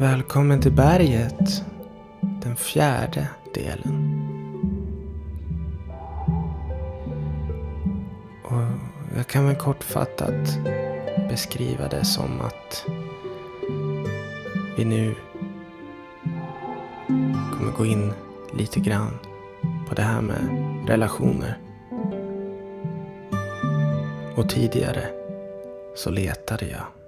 Välkommen till berget. Den fjärde delen. Och jag kan väl kortfattat beskriva det som att vi nu kommer gå in lite grann på det här med relationer. Och tidigare så letade jag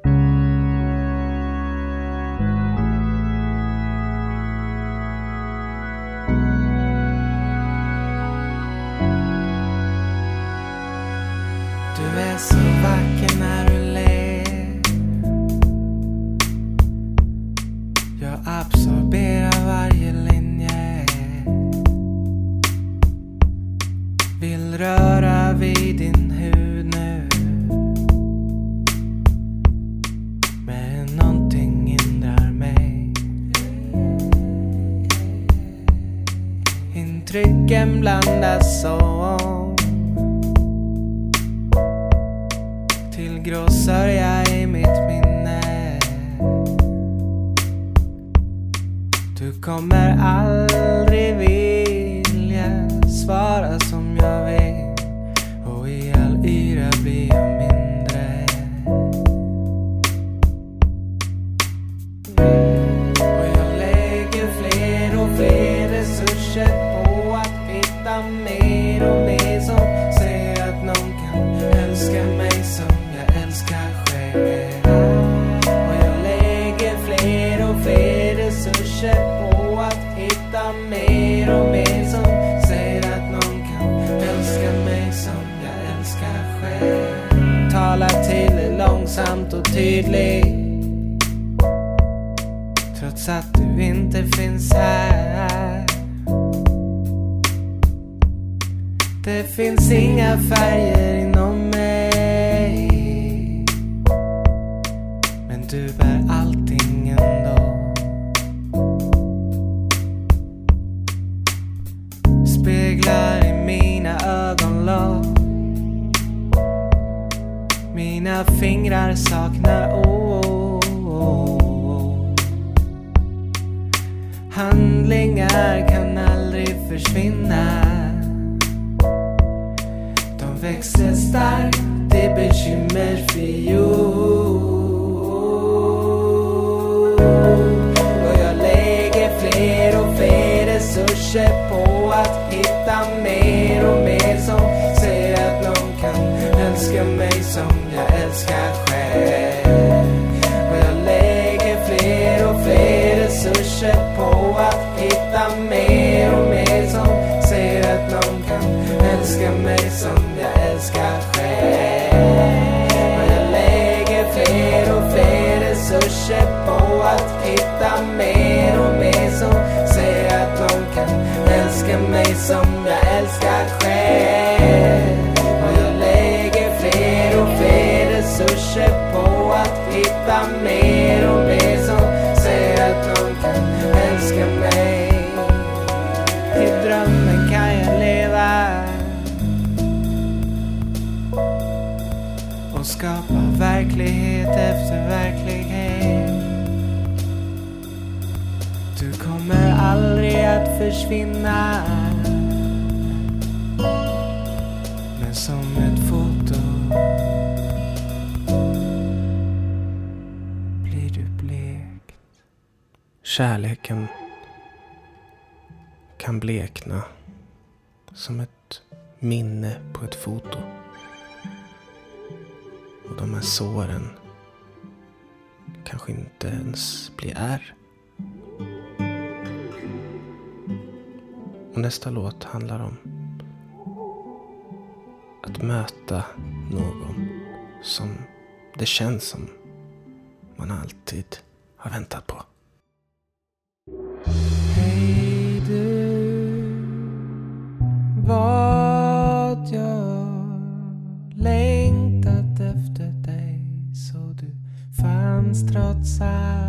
tydlig. Trots att du inte finns här. Det finns inga färger det är bekymmersfri Och jag lägger fler och fler resurser som jag älskar själv. Och jag lägger fler och fler resurser på att hitta mer och mer som säger att någon kan älska mig. Till drömmen kan jag leva och skapa verklighet efter verklighet. Du kommer aldrig att försvinna. Som ett foto blir du blekt. Kärleken kan blekna som ett minne på ett foto. Och de här såren kanske inte ens blir ärr. Och nästa låt handlar om att möta någon som det känns som man alltid har väntat på. Hej du, vad jag längtat efter dig så du fanns trots allt.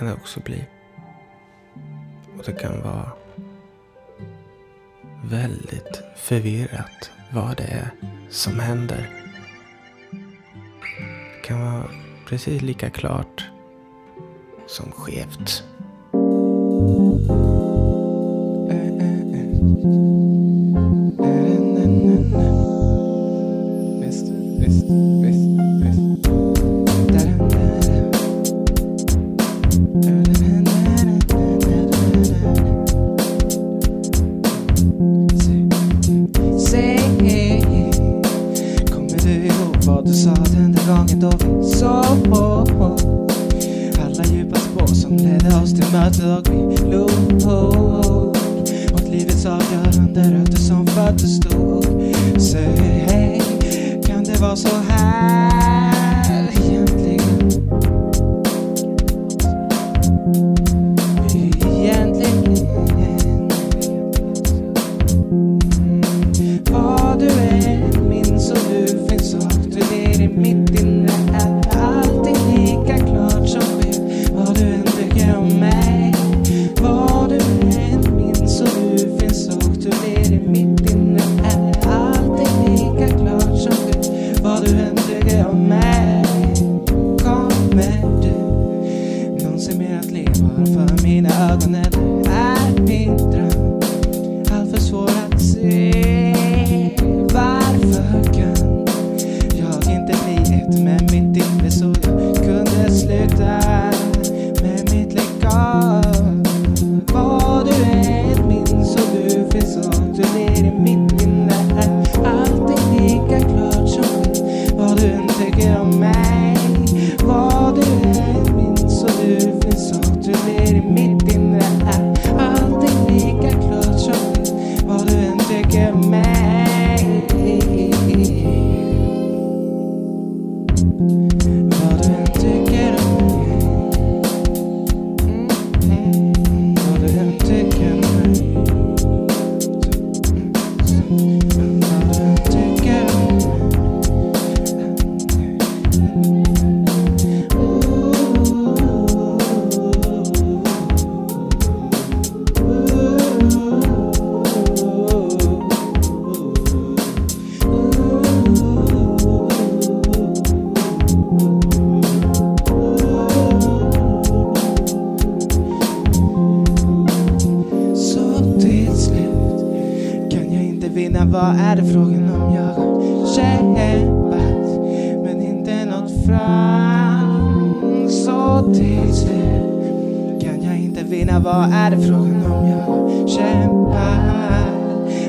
kan det också bli. Och det kan vara väldigt förvirrat vad det är som händer. Det kan vara precis lika klart som skevt. som ledde oss till möte och vi log åt livets avgörande rötter som föddes då. Säg, hej, kan det vara så här? vad är det frågan om? Jag har kämpat men inte nått fram. Så till slut kan jag inte vinna. Vad är det frågan om? Jag har kämpat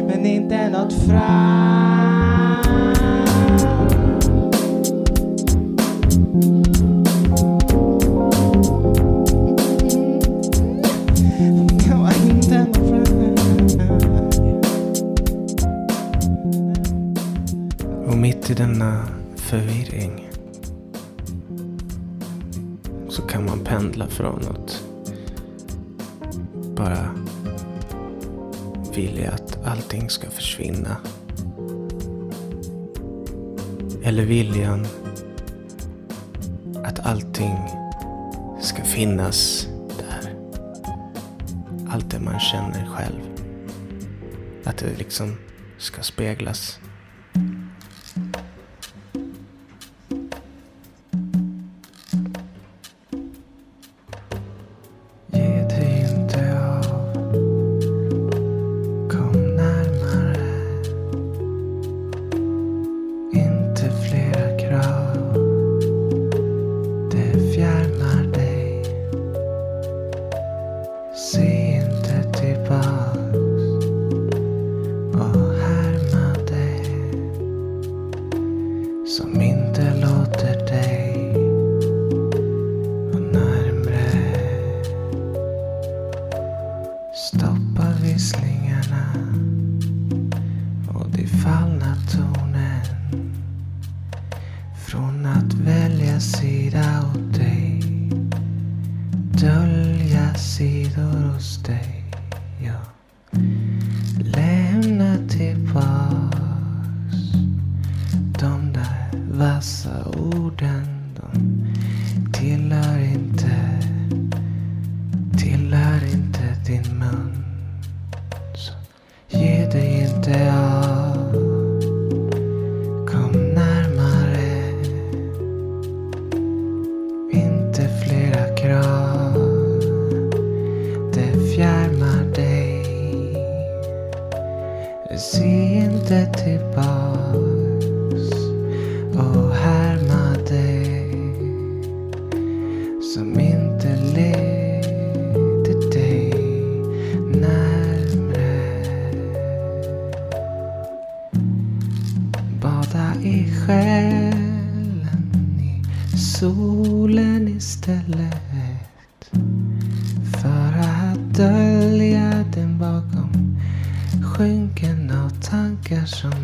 men inte nått fram. försvinna. Eller viljan att allting ska finnas där. Allt det man känner själv. Att det liksom ska speglas i själen i solen istället. För att dölja den bakom skynken av tankar som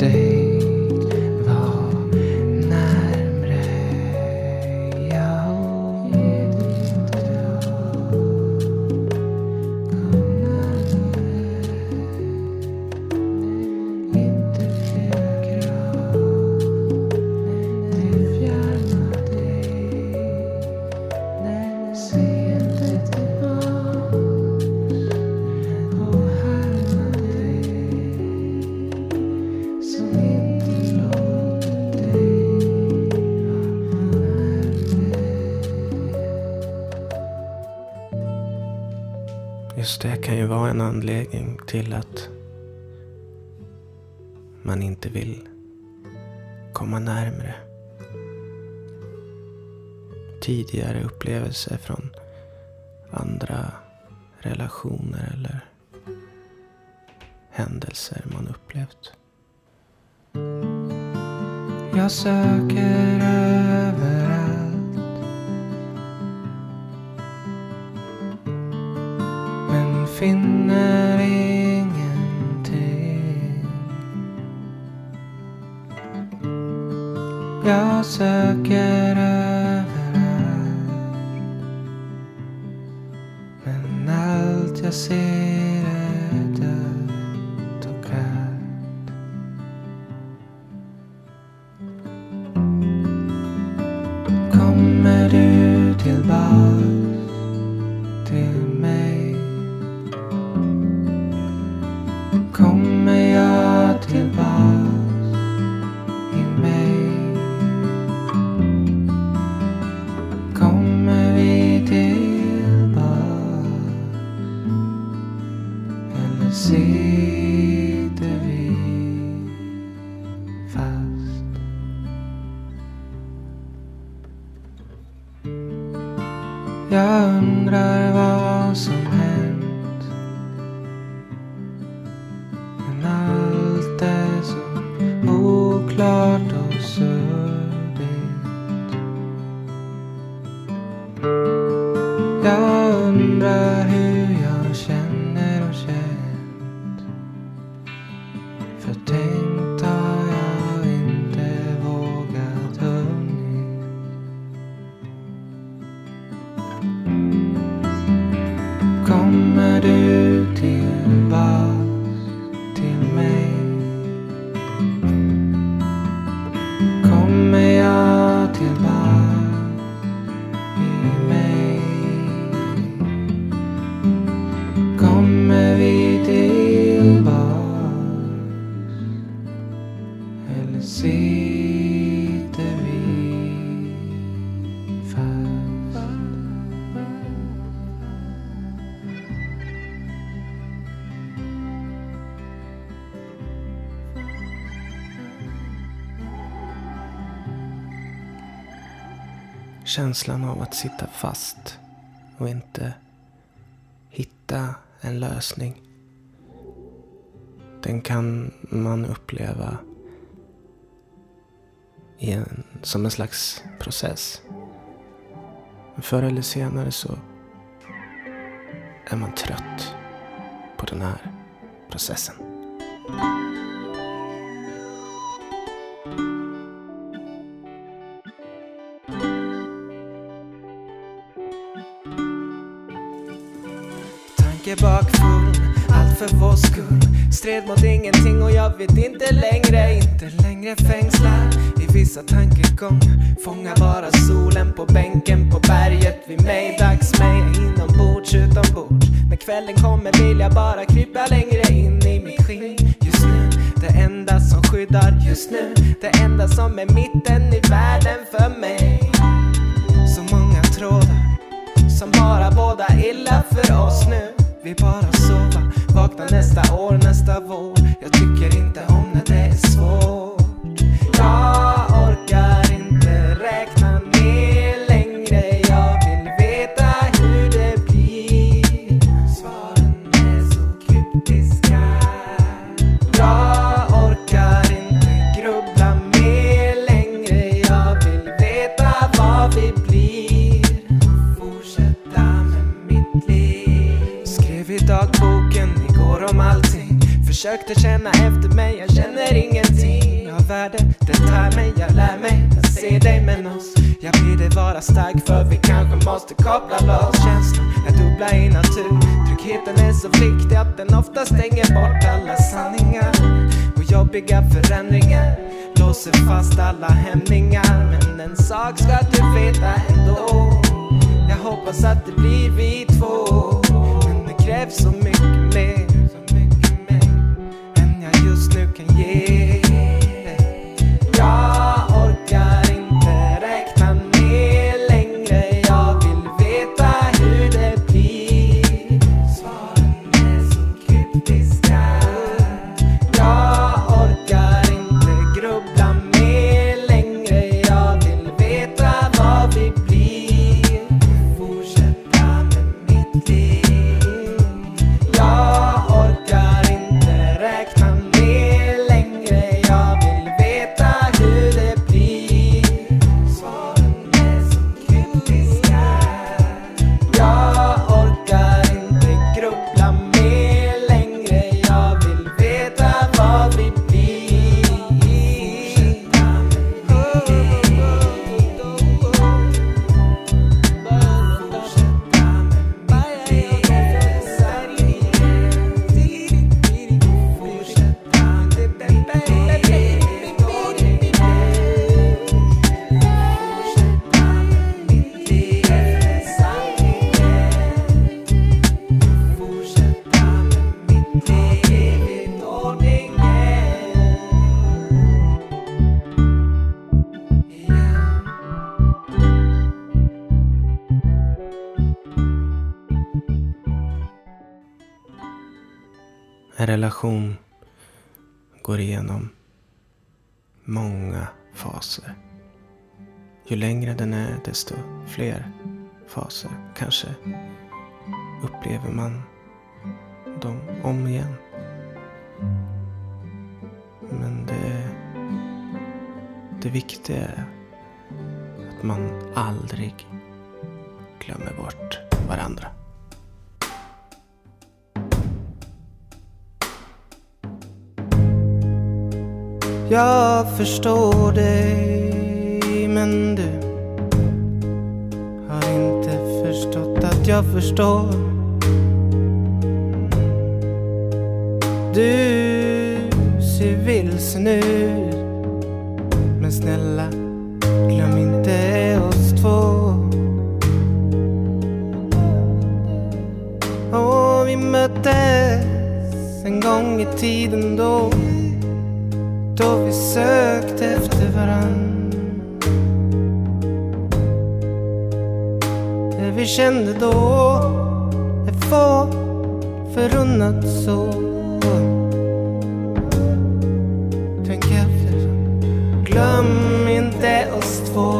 day. till att man inte vill komma närmre. Tidigare upplevelser från andra relationer eller händelser man upplevt. Jag söker överallt men finner forget see. Känslan av att sitta fast och inte hitta en lösning. Den kan man uppleva en, som en slags process. Förr eller senare så är man trött på den här processen. Tanke bakfull, allt för vår skull. Stred mot ingenting och jag vet inte längre, inte längre fängslad i vissa tankegångar. Fångar bara solen på bänken på berget vid mig. Dags mig inombords, utombords. När kvällen kommer vill jag bara krypa längre in i mitt skinn. Just nu, det enda som skyddar just nu. Det enda som är mitten i världen för mig. Så många trådar som bara båda illa för oss nu. Vill bara sova, vakna nästa år, nästa vår. Försökte känna efter mig, jag känner ingenting av värde. Det tär mig, jag lär mig jag ser dig med oss. Jag ber dig vara stark för vi kanske måste koppla loss. Känslan, är dubbla i natur. Tryggheten är så viktig att den ofta stänger bort alla sanningar. Och jobbiga förändringar låser fast alla hämningar. Men en sak ska du veta ändå. Jag hoppas att det blir vi två. En relation går igenom många faser. Ju längre den är, desto fler faser kanske upplever man dem om igen. Men det, det viktiga är att man aldrig glömmer bort varandra. Jag förstår dig men du har inte förstått att jag förstår. Du ser vilsen ut men snälla glöm inte oss två. Och vi möttes en gång i tiden då då vi sökte efter varann. Det vi kände då är få förunnat så. Tänk efter, glöm inte oss två.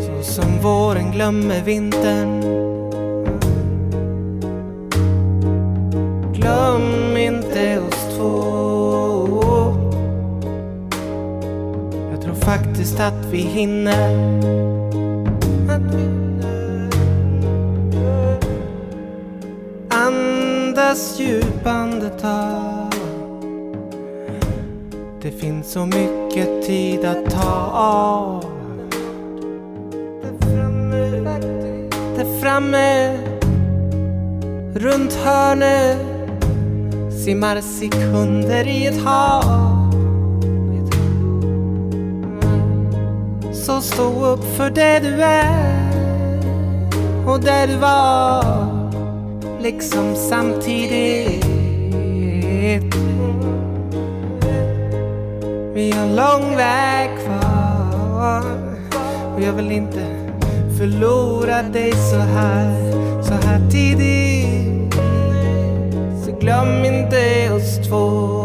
Så som våren glömmer vintern. Faktiskt att vi hinner. Andas djup andetag. Det finns så mycket tid att ta av. Där framme runt hörnet simmar sekunder i ett hav. Så stå upp för det du är och det du var liksom samtidigt. Vi har lång väg kvar och jag vill inte förlora dig så här, så här tidigt. Så glöm inte oss två.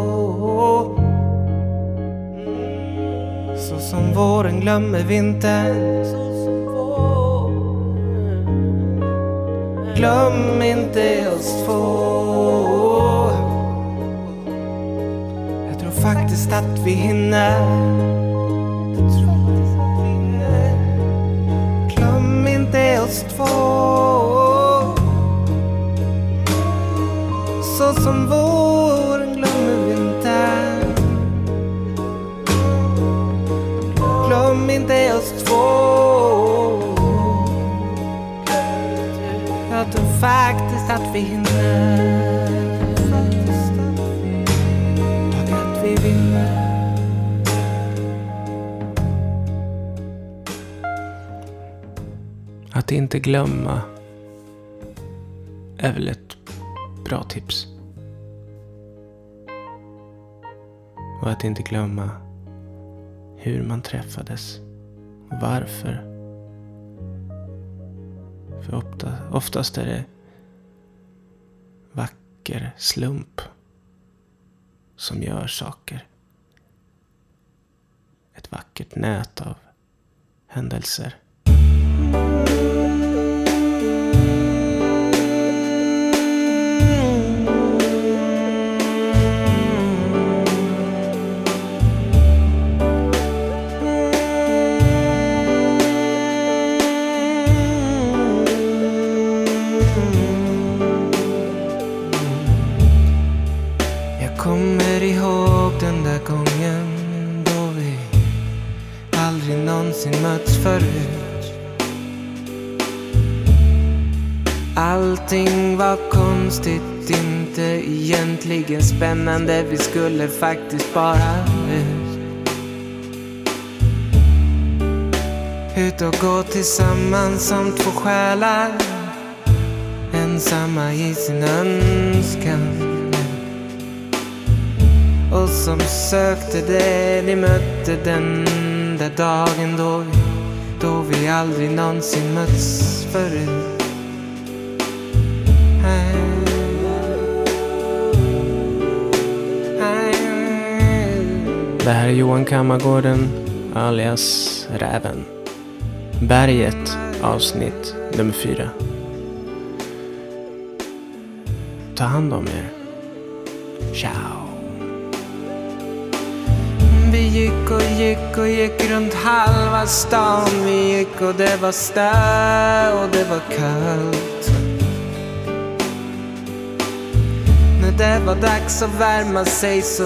Våren glömmer vintern. Glöm inte oss två. Jag tror faktiskt att vi hinner. Glöm inte oss två. Så som vår Att inte glömma är väl ett bra tips. Och att inte glömma hur man träffades. och Varför. För ofta, oftast är det vacker slump som gör saker. Ett vackert nät av händelser. Förut. Allting var konstigt, inte egentligen spännande. Vi skulle faktiskt bara ut. Ut och gå tillsammans som två själar. Ensamma i sin önskan. Och som sökte det ni mötte den där dagen då vi, då vi aldrig någonsin mötts förut. Det här är Johan Kammargården alias Räven. Berget avsnitt nummer fyra. Ta hand om er. Ciao. Gick och gick och gick runt halva stan. Vi gick och det var stö och det var kallt. När det var dags att värma sig så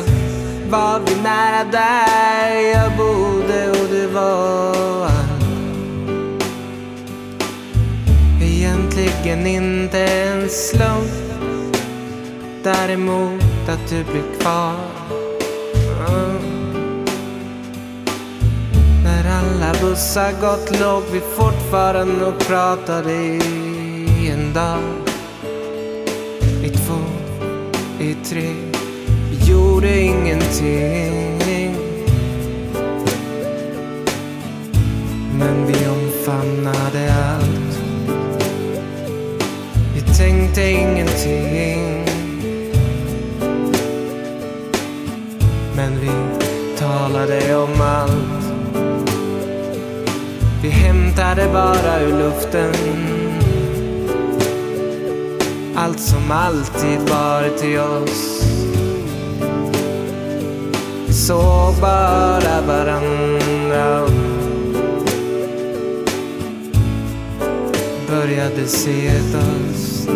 var vi nära där jag bodde och det var allt. Egentligen inte en slump Däremot att du blev kvar. Bussar gått låg vi fortfarande och pratade i en dag. I två, i tre Vi gjorde ingenting. Men vi omfamnade allt. Vi tänkte ingenting. Men vi talade om allt. Vi hämtade bara ur luften. Allt som alltid varit till oss. Vi såg bara varandra och började se oss.